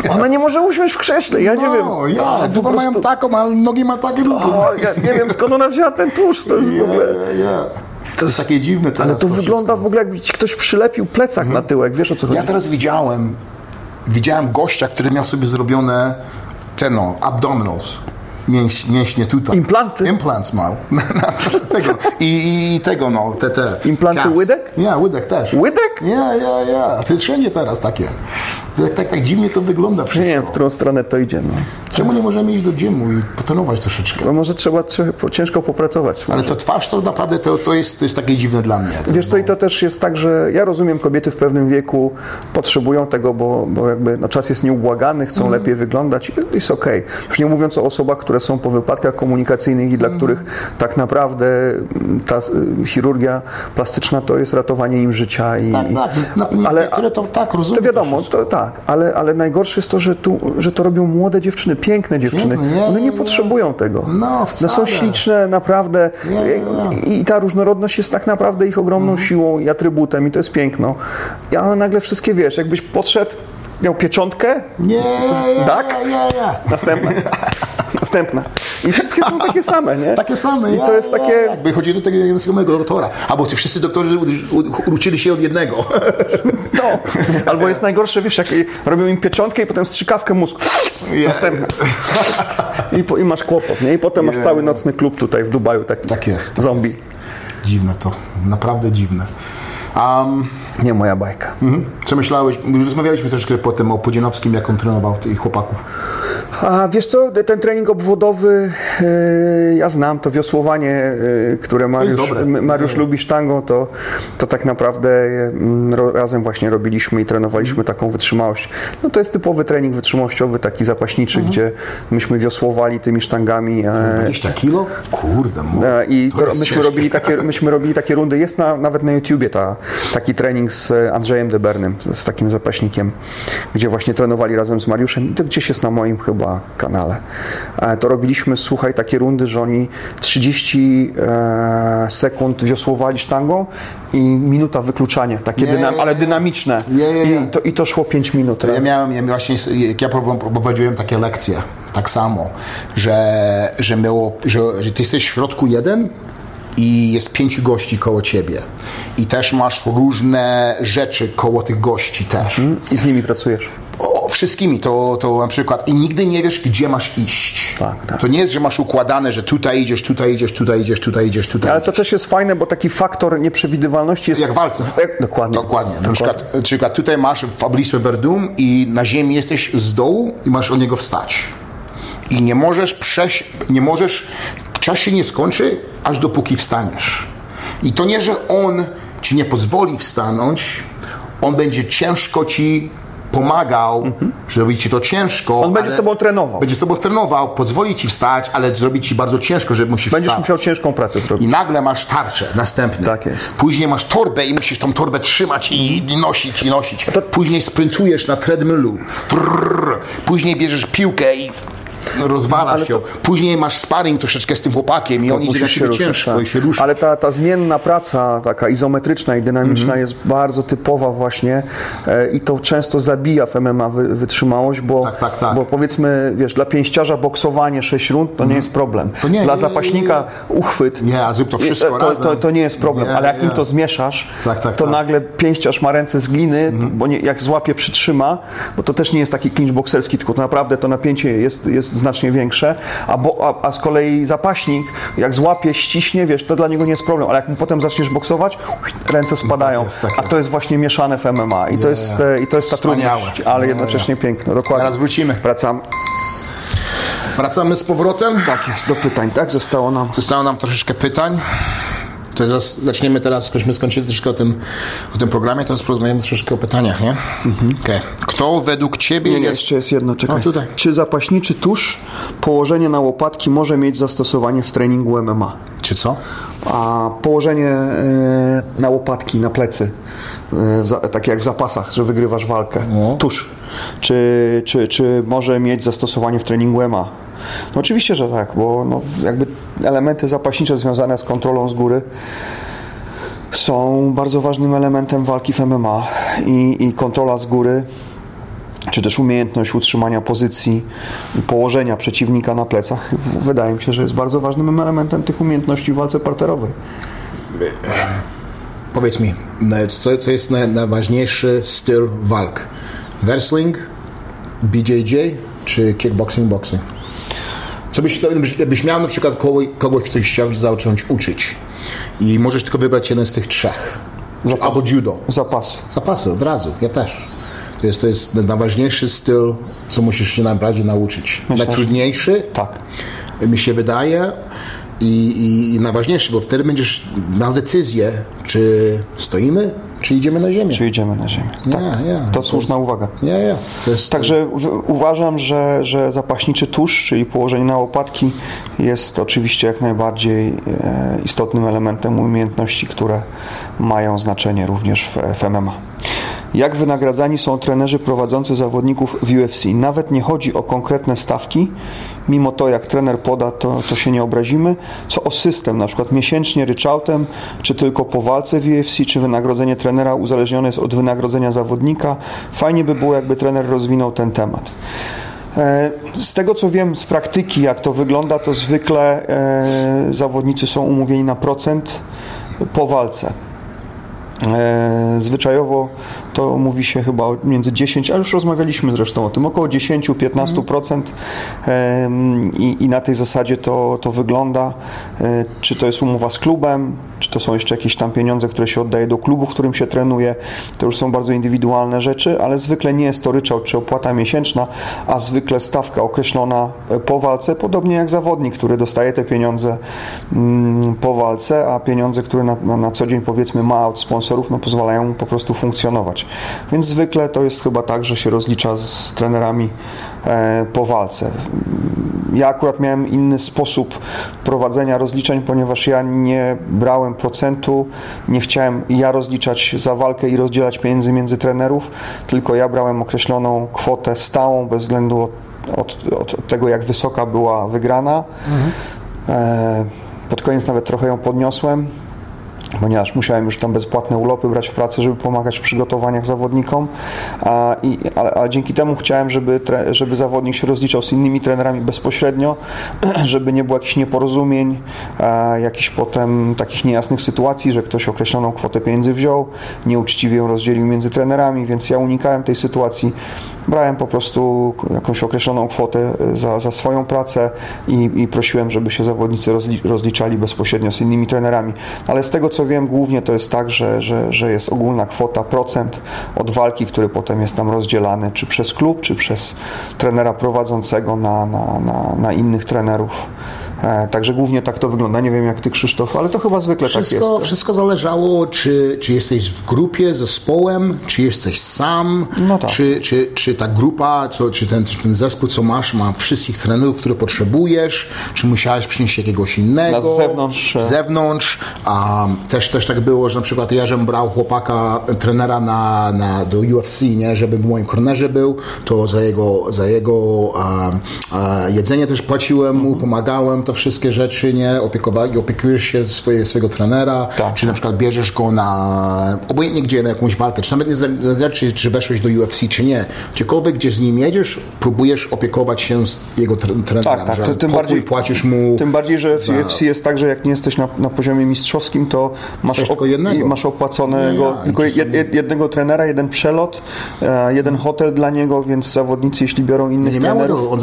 Ona nie może usiąść w krześle, ja nie wiem. No, ja, Ale po dupa mają prostu- taką, ale nogi ma takie długie. O, ja nie wiem skąd ona wzięła ten tłuszcz, to jest w ogóle... Ja, ja. To jest takie dziwne Ale to wygląda wszystko. w ogóle jakby ci ktoś przylepił plecak na tyłek, wiesz o co chodzi? Ja teraz widziałem, widziałem gościa, który miał sobie zrobione te no, abdominals. Mięś, mięśnie tutaj. Implanty? Implants miał. tego. I, I tego no, te, te. Implanty calves. łydek? Ja, łydek też. Łydek? Ja. A to jest wszędzie teraz takie. Tak, tak, tak dziwnie to wygląda Nie wszystko. wiem, w którą stronę to idzie. No. Czemu nie możemy iść do gymu i potrenować troszeczkę? No może trzeba, ciężko popracować. Ale to twarz to naprawdę to, to, jest, to jest takie dziwne dla mnie. Wiesz co, i to też jest tak, że ja rozumiem, kobiety w pewnym wieku potrzebują tego, bo, bo jakby no, czas jest nieubłagany, chcą Mhm. lepiej wyglądać i jest okej. Już nie mówiąc o osobach, które są po wypadkach komunikacyjnych i dla których tak naprawdę mm, ta y, chirurgia plastyczna to jest ratowanie im życia. I, Tak, tak. Na, na, ale, niektóre to tak, rozumiem. to wiadomo, to tak, ale, ale najgorsze jest to, że, tu, że to robią młode dziewczyny, piękne dziewczyny. Nie, One nie nie, potrzebują tego. No, One są wcale. śliczne, naprawdę. Nie, nie, nie. I, I ta różnorodność jest tak naprawdę ich ogromną Mhm. siłą i atrybutem i to jest piękno. Ja nagle wszystkie wiesz, jakbyś podszedł, miał pieczątkę, Nie, Tak? ja, ja, ja. następna, następna. I wszystkie są takie same, nie? Takie same. I ja, to jest ja, takie... Jakby chodzi do tego samego doktora. Albo ci wszyscy doktorzy uczyli się od jednego. No. Albo jest najgorsze, wiesz, jak robią im pieczątkę i potem strzykawkę mózgu. Następna. I, po, I masz kłopot, nie? I potem masz cały nocny klub tutaj w Dubaju, taki Tak jest. Tak zombie. jest. Dziwne to. Naprawdę dziwne. Um, Nie moja bajka. mhm. Co myślałeś? Rozmawialiśmy troszeczkę potem o Pudzianowskim, jak on trenował tych chłopaków. A wiesz co, ten trening obwodowy, e, ja znam to wiosłowanie, e, które Mariusz, Mariusz lubi sztangą, to, to tak naprawdę ro, razem właśnie robiliśmy i trenowaliśmy taką wytrzymałość. No to jest typowy trening wytrzymałościowy, taki zapaśniczy, Mhm. gdzie myśmy wiosłowali tymi sztangami. e, 20 kilo? Kurde, mo. E, I to, jest myśmy, ciężkie. robili takie, myśmy robili takie rundy. Jest na, nawet na YouTubie ta, taki trening z Andrzejem Debernym, z, takim zapaśnikiem, gdzie właśnie trenowali razem z Mariuszem. To gdzieś jest na moim chyba kanale. E, To robiliśmy, słuchaj, takie rundy, że oni 30 e, sekund wiosłowali sztangą i minuta wykluczania, takie Nie, dynam, ale dynamiczne. Nie, nie. I, to, I to szło 5 minut. Ja miałem, ja właśnie, jak ja prowadziłem takie lekcje, tak samo, że, że, miało, że, że ty jesteś w środku jeden i jest pięciu gości koło ciebie. I też masz różne rzeczy koło tych gości też. I z nimi pracujesz. O, wszystkimi, to, to na przykład i nigdy nie wiesz, gdzie masz iść. Tak, tak. To nie jest, że masz układane, że tutaj idziesz, tutaj idziesz, tutaj idziesz, tutaj idziesz, tutaj Ale to też jest fajne, bo taki faktor nieprzewidywalności jest... Jak walce. Jak, dokładnie. Dokładnie. Na przykład, na przykład tutaj masz Fabrice Verdum i na ziemi jesteś z dołu i masz od niego wstać. I nie możesz przejść, nie możesz, czas się nie skończy, aż dopóki wstaniesz. I to nie, że on ci nie pozwoli wstanąć, on będzie ciężko ci pomagał, żeby ci to ciężko. Mhm. On będzie z tobą trenował. Będzie z tobą trenował, pozwoli ci wstać, ale zrobi ci bardzo ciężko, żeby Będziesz wstać. musiał ciężką pracę zrobić. I nagle masz tarczę następny. Tak jest. Później masz torbę i musisz tą torbę trzymać i, nosić, i nosić. Później sprintujesz na treadmillu. Trrr. Później bierzesz piłkę i rozwalasz ją. Później masz sparring troszeczkę z tym chłopakiem i on idzie na Musisz ciebie ruszać, ciężko tak. i się rusza. Ale ta, ta zmienna praca, taka izometryczna i dynamiczna jest bardzo typowa właśnie e, i to często zabija w MMA wy, wytrzymałość, bo, Tak, tak, tak. bo powiedzmy, wiesz, dla pięściarza boksowanie 6 rund to nie jest problem. To nie, dla nie, nie, zapaśnika uchwyt Nie, a zrób to wszystko to, razem. to, to nie jest problem, Nie, ale jak nie. im to zmieszasz, Tak, tak, to tak. nagle pięściarz ma ręce z gliny, bo nie, jak złapie, przytrzyma, bo to też nie jest taki clinch bokserski, tylko to naprawdę to napięcie jest, jest znacznie większe, a, bo, a, a z kolei zapaśnik, jak złapie, ściśnie, wiesz, to dla niego nie jest problem, ale jak mu potem zaczniesz boksować, ręce spadają, jest, tak a jest. to jest właśnie mieszane w MMA i to jest, i to jest ta Wspaniałe. trudność, ale Nie, jednocześnie piękne, dokładnie. Teraz wrócimy. Wracamy. Wracamy z powrotem. Tak jest, do pytań, tak? Zostało nam Zostało nam troszeczkę pytań. To zaczniemy teraz, skośmy skończyli troszkę o tym, o tym programie, teraz porozmawiamy troszkę o pytaniach, nie? Okej. Kto według Ciebie Nie, nie, jest... jeszcze jest jedno, czekaj. O. Czy zapaśniczy tusz, położenie na łopatki może mieć zastosowanie w treningu MMA? Czy co? A położenie e, na łopatki, na plecy, e, tak jak w zapasach, że wygrywasz walkę, No. tuż, czy, czy, czy może mieć zastosowanie w treningu MMA? No oczywiście, że tak, bo no, jakby elementy zapaśnicze związane z kontrolą z góry są bardzo ważnym elementem walki w MMA i, i kontrola z góry czy też umiejętność utrzymania pozycji położenia przeciwnika na plecach, wydaje mi się, że jest bardzo ważnym elementem tych umiejętności w walce parterowej. Powiedz mi, co, co jest naj, najważniejszy styl walk? Wrestling, BJJ czy kickboxing, boxing? Co byś, gdybyś, miał na przykład kogoś, kogoś, kto chciał zacząć uczyć i możesz tylko wybrać jeden z tych trzech, Zapas. albo judo. Zapas. Zapasy od razu, ja też. To jest, to jest najważniejszy styl, co musisz się najbardziej nauczyć. Myślę, Najtrudniejszy, Tak. mi się wydaje, i, i, i najważniejszy, bo wtedy będziesz miał decyzję, czy stoimy, czy idziemy na ziemię. Czy idziemy na ziemię. Tak. Ja, ja. To słuszna uwaga. Ja, ja. To jest, Także w, uważam, że, że zapaśniczy tusz, czyli położenie na łopatki jest oczywiście jak najbardziej e, istotnym elementem umiejętności, które mają znaczenie również w, w MMA. Jak wynagradzani są trenerzy prowadzący zawodników w UFC? Nawet nie chodzi o konkretne stawki, mimo to jak trener poda, to, to się nie obrazimy. Co o system, na przykład miesięcznie ryczałtem, czy tylko po walce w UFC, czy wynagrodzenie trenera uzależnione jest od wynagrodzenia zawodnika. Fajnie by było, jakby trener rozwinął ten temat. E, Z tego co wiem z praktyki, jak to wygląda, to zwykle e, zawodnicy są umówieni na procent po walce. E, Zwyczajowo to mówi się chyba między 10, a już rozmawialiśmy zresztą o tym, około 10-15% e, i, i na tej zasadzie to, to wygląda. E, Czy to jest umowa z klubem, czy to są jeszcze jakieś tam pieniądze, które się oddaje do klubu, w którym się trenuje, to już są bardzo indywidualne rzeczy, ale zwykle nie jest to ryczałt czy opłata miesięczna, a zwykle stawka określona e, po walce, podobnie jak zawodnik, który dostaje te pieniądze mm, po walce, a pieniądze, które na, na, na co dzień powiedzmy ma od sponsorów, no pozwalają mu po prostu funkcjonować. Więc zwykle to jest chyba tak, że się rozlicza z trenerami e, po walce. Ja akurat miałem inny sposób prowadzenia rozliczeń, ponieważ ja nie brałem procentu, nie chciałem ja rozliczać za walkę i rozdzielać pieniędzy między trenerów, tylko ja brałem określoną kwotę stałą bez względu od, od, od tego, jak wysoka była wygrana. E, pod koniec nawet trochę ją podniosłem ponieważ musiałem już tam bezpłatne urlopy brać w pracy, żeby pomagać w przygotowaniach zawodnikom, a, i, dzięki temu chciałem, żeby, tre, żeby zawodnik się rozliczał z innymi trenerami bezpośrednio, żeby nie było jakichś nieporozumień, a, jakichś potem takich niejasnych sytuacji, że ktoś określoną kwotę pieniędzy wziął, nieuczciwie ją rozdzielił między trenerami, więc ja unikałem tej sytuacji. Brałem po prostu jakąś określoną kwotę za, za swoją pracę i, i prosiłem, żeby się zawodnicy rozli, rozliczali bezpośrednio z innymi trenerami. Ale z tego co wiem, głównie to jest tak, że, że, że jest ogólna kwota, procent od walki, który potem jest tam rozdzielany, czy przez klub, czy przez trenera prowadzącego na, na, na, na innych trenerów. E, także głównie tak to wygląda. Nie wiem jak ty, Krzysztof, ale to chyba zwykle wszystko, tak jest. wszystko zależało, czy, czy jesteś w grupie, zespołem, czy jesteś sam, No tak. czy, czy, czy ta grupa, co, czy, ten, czy ten zespół, co masz, ma wszystkich trenerów, które potrzebujesz, czy musiałeś przynieść jakiegoś innego. Na zewnątrz, e. Z zewnątrz. A, też, też tak było, że na przykład ja, żebym brał chłopaka, trenera na, na, do UFC, nie, żeby w moim kornerze był, to za jego, za jego a, a, jedzenie też płaciłem mu, pomagałem, to wszystkie rzeczy, nie, opiekowali, opiekujesz się swoje, swojego trenera, Tak. czy na przykład bierzesz go na, obojętnie gdzie, na jakąś walkę, czy nawet nie zależy, czy, czy weszłeś do UFC, czy nie, gdziekolwiek, gdzie z nim jedziesz, próbujesz opiekować się z jego tre- trenerem, Tak, tak. że tym bardziej- płacisz mu Tym bardziej, że w za- UFC jest tak, że jak nie jesteś na, na poziomie mistrzowskim, to masz, i masz opłaconego Nie, tylko jed, jednego trenera, jeden przelot, e, jeden hotel dla niego, więc zawodnicy, jeśli biorą innych Nie miało trenerów, to, on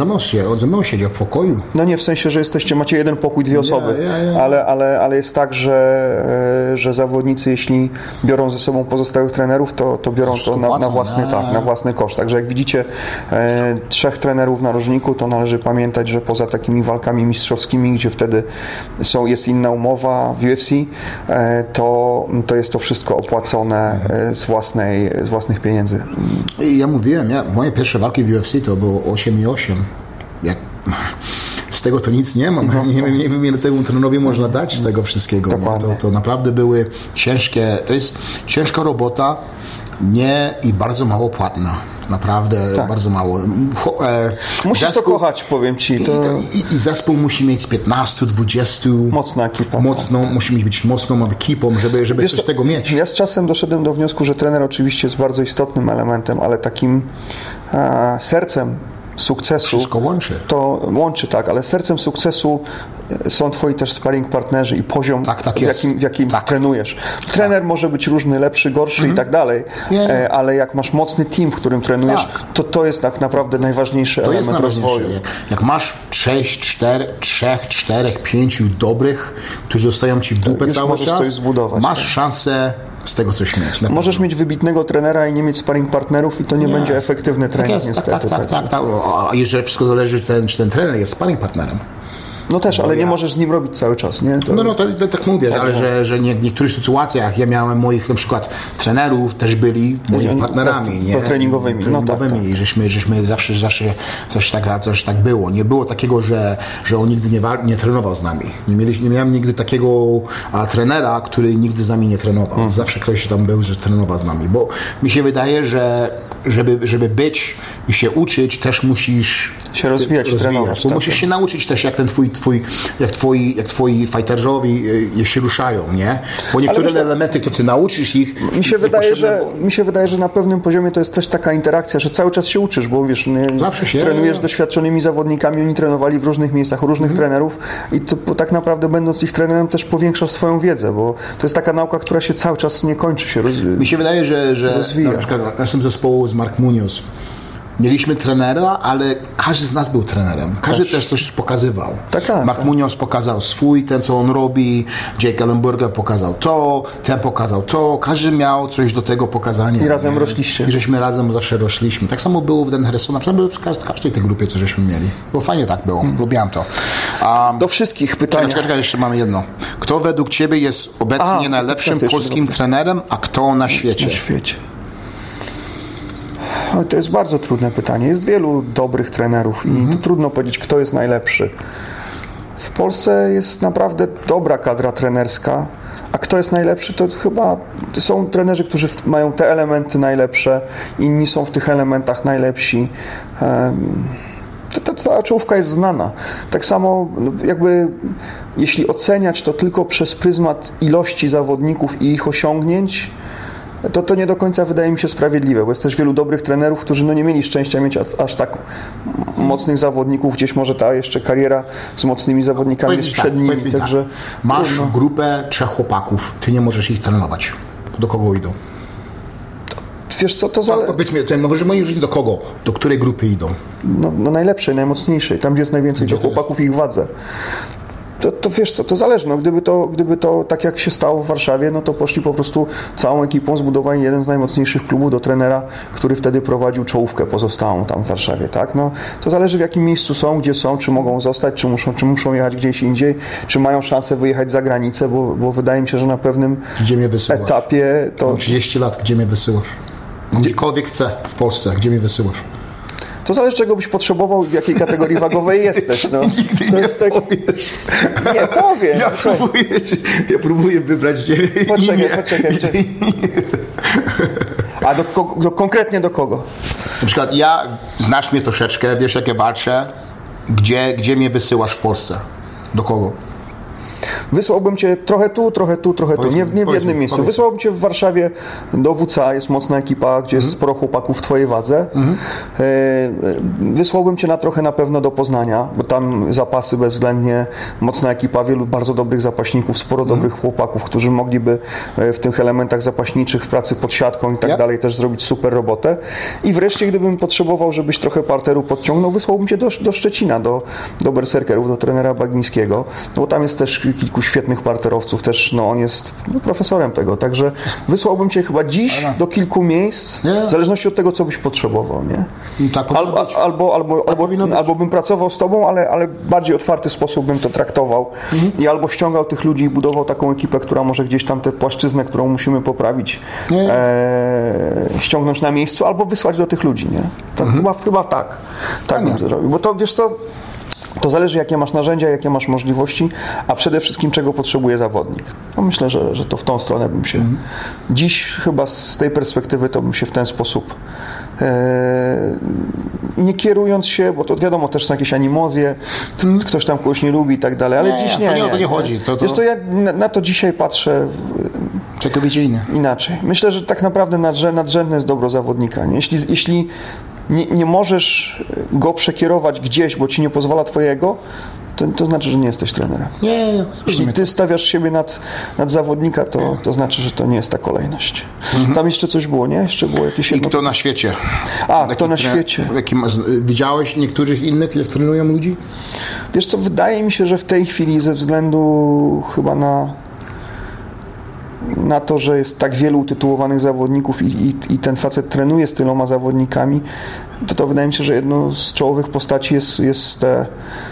ze mną siedział w pokoju. no nie w sensie, że jesteście macie jeden pokój, dwie osoby, ja, ja. Ale, ale, ale jest tak, że, e, że zawodnicy, jeśli biorą ze sobą pozostałych trenerów, to, to biorą to na, na, własny, tak, na własny koszt. Także jak widzicie e, trzech trenerów na rożniku, to należy pamiętać, że poza takimi walkami mistrzowskimi, gdzie wtedy są, jest inna umowa w UFC, e, to, to jest to wszystko opłacone e, z, własnej, z własnych pieniędzy. Ja mówiłem, ja, moje pierwsze walki w UFC to było 8 i 8. Jak, z tego to nic nie mam. Nie, wiem- nie wiem, ile temu trenerowi można dać z tego wszystkiego. Nie? To, to naprawdę były ciężkie, to jest ciężka robota, nie i bardzo mało płatna. Naprawdę bardzo mało. E, Musisz to zespół- kochać, powiem Ci. I, To... to, i, I zespół musi mieć z 15, 20. Mocna ekipa. Mocną, musi mieć być mocną ekipą, żeby, żeby Wiesz coś z tego mieć. Ja z czasem doszedłem do wniosku, że trener oczywiście jest bardzo istotnym elementem, ale takim sercem sukcesu. Wszystko łączy. To łączy, tak, ale sercem sukcesu e, są twoi też sparring partnerzy i poziom, Tak, tak w jakim, w jakim Tak. trenujesz. Trener może być różny, lepszy, gorszy i tak dalej, Nie, e, ale jak masz mocny team, w którym trenujesz, Tak. to to jest tak naprawdę najważniejszy To jest element rozwoju. Jak, jak masz 6, 4, 3, 4, 5 dobrych, którzy zostają ci w dupę cały czas, coś zbudować, masz tak. szansę z tego coś mieć. Możesz mieć wybitnego trenera i nie mieć sparring partnerów i to nie będzie efektywny tak trening jest, tak, niestety. tak, tak, tak, tak. A jeszcze wszystko zależy, czy ten, czy ten trener jest sparring partnerem. No też, ale nie ja- możesz z nim robić cały czas, nie? To... No, no to, to tak mówię, że, ale że, że nie, w niektórych sytuacjach ja miałem moich na przykład trenerów, też byli moimi Oni- partnerami, tak, nie? to treningowymi, no tak, treningowymi i żeśmy, żeśmy zawsze, zawsze coś, tak, coś tak było. Nie było takiego, że, że on nigdy nie, wal- nie trenował z nami. Nie, mieli, nie miałem nigdy takiego a, trenera, który nigdy z nami nie trenował. Mhm. Zawsze ktoś tam był, że trenował z nami, bo mi się wydaje, że żeby, żeby być i się uczyć, też musisz Się rozwijać, trenować, bo tak, musisz tak. się nauczyć też, jak ten twój, twój jak twoi, jak twoi fighterowi y, się ruszają, nie? Bo niektóre elementy, to ty nauczysz ich. Mi się, wydaje, że, mi się wydaje, że na pewnym poziomie to jest też taka interakcja, że cały czas się uczysz, bo wiesz, nie, Zawsze się- trenujesz z doświadczonymi zawodnikami, oni trenowali w różnych miejscach, u różnych Mhm. trenerów i to tak naprawdę będąc ich trenerem też powiększasz swoją wiedzę, bo to jest taka nauka, która się cały czas nie kończy, się roz... Mi się wydaje, że, że Rozwija. na przykład naszym zespołu z Mark Munoz mieliśmy trenera, ale każdy z nas był trenerem. Każdy też coś pokazywał. Tak, tak, Mark tak. Munoz pokazał swój, ten co on robi, Jake Ellenberger pokazał to, ten pokazał to. Każdy miał coś do tego pokazania. I razem nie? rośliście. I żeśmy razem zawsze rośliśmy. Tak samo było w Den Harrisona, w każdej- tej grupie, co żeśmy mieli. Bo fajnie tak było, lubiłem to. Um, Do wszystkich pytań. czekaj, czekaj, jeszcze mamy jedno. Kto według Ciebie jest obecnie najlepszym polskim trenerem, a kto na świecie? na świecie? To jest bardzo trudne pytanie. Jest wielu dobrych trenerów i Mhm. trudno powiedzieć, kto jest najlepszy. W Polsce jest naprawdę dobra kadra trenerska, a kto jest najlepszy, to chyba są trenerzy, którzy mają te elementy najlepsze, inni są w tych elementach najlepsi. Ta cała czołówka jest znana. Tak samo no, jakby jeśli oceniać to tylko przez pryzmat ilości zawodników i ich osiągnięć, to, to nie do końca wydaje mi się sprawiedliwe, bo jest też wielu dobrych trenerów, którzy no nie mieli szczęścia mieć aż tak mocnych zawodników, gdzieś może ta jeszcze kariera z mocnymi zawodnikami Powiedz jest mi przed tak, nimi, mi tak. także Masz trudno. grupę trzech chłopaków, ty nie możesz ich trenować. Do kogo idą? Wiesz co, to zale... Powiedz mi, to może moim życiu do kogo? Do której grupy idą? no, no najlepszej, najmocniejszej, tam gdzie jest najwięcej Gdzie do chłopaków i ich wadze. To, to wiesz co, to zależy. No, gdyby, to, gdyby to tak jak się stało w Warszawie, no to poszli po prostu całą ekipą, zbudowali jeden z najmocniejszych klubów do trenera, który wtedy prowadził czołówkę pozostałą tam w Warszawie, tak? No, to zależy w jakim miejscu są, gdzie są, czy mogą zostać, czy muszą, czy muszą jechać gdzieś indziej, czy mają szansę wyjechać za granicę, bo, bo wydaje mi się, że na pewnym Gdzie mnie wysyłasz? etapie to, Mam 30 lat, gdzie mnie wysyłasz? Gdziekolwiek chcę w Polsce, gdzie mnie wysyłasz? To zależy czego byś potrzebował w jakiej kategorii wagowej jesteś. No. Nigdy to nie tak... powiesz. Nie, powiem. Ja próbuję, ja próbuję wybrać cię. Poczekaj, imię. poczekaj, poczekaj. A do, do, konkretnie do kogo? Na przykład ja, znasz mnie troszeczkę, wiesz jak ja walczę, gdzie, gdzie mnie wysyłasz w Polsce? Do kogo? Wysłałbym cię trochę tu, trochę tu, trochę Powiedz tu. Nie, nie w jednym mi, miejscu. powiedz. Wysłałbym cię w Warszawie do WCA, jest mocna ekipa, gdzie jest sporo chłopaków w twojej wadze. E, Wysłałbym cię na trochę na pewno do Poznania, bo tam zapasy bezwzględnie, mocna ekipa, wielu bardzo dobrych zapaśników, sporo dobrych chłopaków, którzy mogliby e, w tych elementach zapaśniczych, w pracy pod siatką i tak dalej też zrobić super robotę. I wreszcie, gdybym potrzebował, żebyś trochę parteru podciągnął, wysłałbym cię do, do Szczecina, do, do berserkerów, do trenera Bagińskiego, no bo tam jest też kilku świetnych parterowców, też no, on jest no, profesorem tego, także wysłałbym cię chyba dziś do kilku miejsc, Nie. w zależności od tego, co byś potrzebował, nie? I tak Albo, albo, albo, albo, powinno być. albo bym pracował z tobą, ale, ale bardziej otwarty sposób bym to traktował Mhm. i albo ściągał tych ludzi i budował taką ekipę, która może gdzieś tam tę płaszczyznę, którą musimy poprawić, e, ściągnąć na miejscu, albo wysłać do tych ludzi, nie? Tak, chyba, chyba tak. Tak bym zrobił. Bo to, wiesz co, to zależy, jakie masz narzędzia, jakie masz możliwości, a przede wszystkim, czego potrzebuje zawodnik. No myślę, że, że to w tą stronę bym się. Dziś chyba z tej perspektywy to bym się w ten sposób. E, nie kierując się, bo to wiadomo, też są jakieś animozje, k- ktoś tam kogoś nie lubi i tak dalej, ale Nie, dziś to nie. nie o to nie chodzi. To- to- Wiesz, to ja na, na to dzisiaj patrzę Całkowicie inny. inaczej. Myślę, że tak naprawdę nadrzędne jest dobro zawodnika. Nie? Jeśli, jeśli nie, nie możesz go przekierować gdzieś, bo ci nie pozwala twojego, to, to znaczy, że nie jesteś trenerem. Nie, Jeśli rozumiem. ty stawiasz siebie nad, nad zawodnika, to, to znaczy, że to nie jest ta kolejność. Tam jeszcze coś było, nie? Jeszcze było jakieś I jedno... kto na świecie? A, kto na tre- świecie? Widziałeś niektórych innych, jak trenują ludzi? Wiesz co, wydaje mi się, że w tej chwili ze względu chyba na na to, że jest tak wielu utytułowanych zawodników i, i, i ten facet trenuje z tyloma zawodnikami, to, to wydaje mi się, że jedną z czołowych postaci jest, jest e,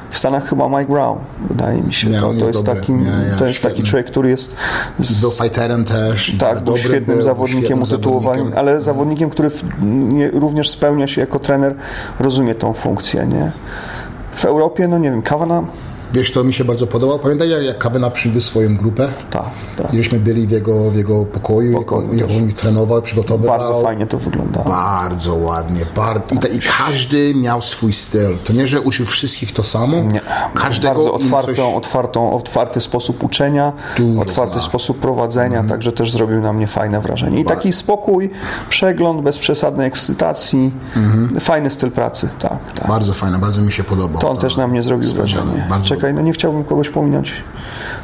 w Stanach chyba Mike Brown. Wydaje mi się. Nie, to, to jest takim, Nie, to jest taki człowiek, który jest z, Był fighterem też. tak, był świetnym był, zawodnikiem utytułowanym, ale zawodnikiem, który w, nie, również spełnia się jako trener, rozumie tą funkcję, nie? W Europie, no nie wiem, Kawana, Wiesz, to mi się bardzo podobało. Pamiętaj, jak, jak Kawena przywiózł swoją grupę? tak, tak. Żeśmy byli w jego, w jego pokoju, Pokoju jak, on trenował, przygotowywał. Bardzo fajnie to wygląda. Bardzo ładnie. Bardzo, i, ta, I każdy miał swój styl. To nie, że uczył wszystkich to samo. Nie. Każdego Bardzo otwartą, coś... otwartą, otwarty sposób uczenia, Dużo otwarty zna. sposób prowadzenia, Mhm. także też zrobił na mnie fajne wrażenie. I taki spokój, przegląd, bez przesadnej ekscytacji, Mhm. fajny styl pracy, tak, tak. Bardzo fajne, bardzo mi się podobał. To on też na mnie zrobił Wspaniale, wrażenie. bardzo Czekaj, no nie chciałbym kogoś pominąć.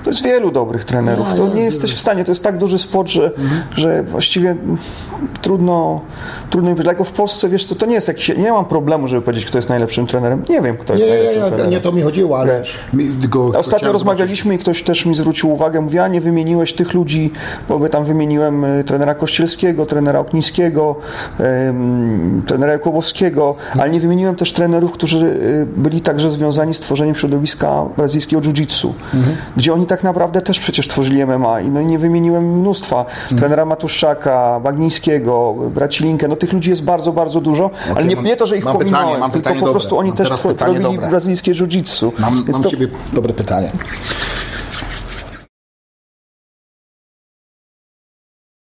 To jest wielu dobrych trenerów. Ja, To ja, nie ja. jesteś w stanie, to jest tak duży sport, że, że właściwie trudno, trudno mi powiedzieć. Dlatego w Polsce, wiesz co, to nie jest jakiś... Nie mam problemu, żeby powiedzieć, kto jest najlepszym trenerem. Nie wiem, kto jest Nie, najlepszym trenerem. nie to mi chodziło, ale... Mi, tylko Ostatnio rozmawialiśmy i ktoś też mi zwrócił uwagę, mówi, a nie wymieniłeś tych ludzi, bo by tam wymieniłem y, trenera Kościelskiego, trenera Oknińskiego, ym, trenera Jakubowskiego, ale nie wymieniłem też trenerów, którzy y, byli także związani z tworzeniem środowiska brazylijskiego jiu-jitsu, gdzie oni tak naprawdę też przecież tworzyli MMA i no i nie wymieniłem mnóstwa. Trenera Matuszczaka, Bagińskiego, braci Linkę, no tych ludzi jest bardzo, bardzo dużo, ale nie, mam- nie to, że ich pytanie, pominąłem, tylko po dobre. prostu oni Mam też robili dobre. brazylijskie jiu-jitsu. Mam, Więc mam to- ciebie dobre pytanie.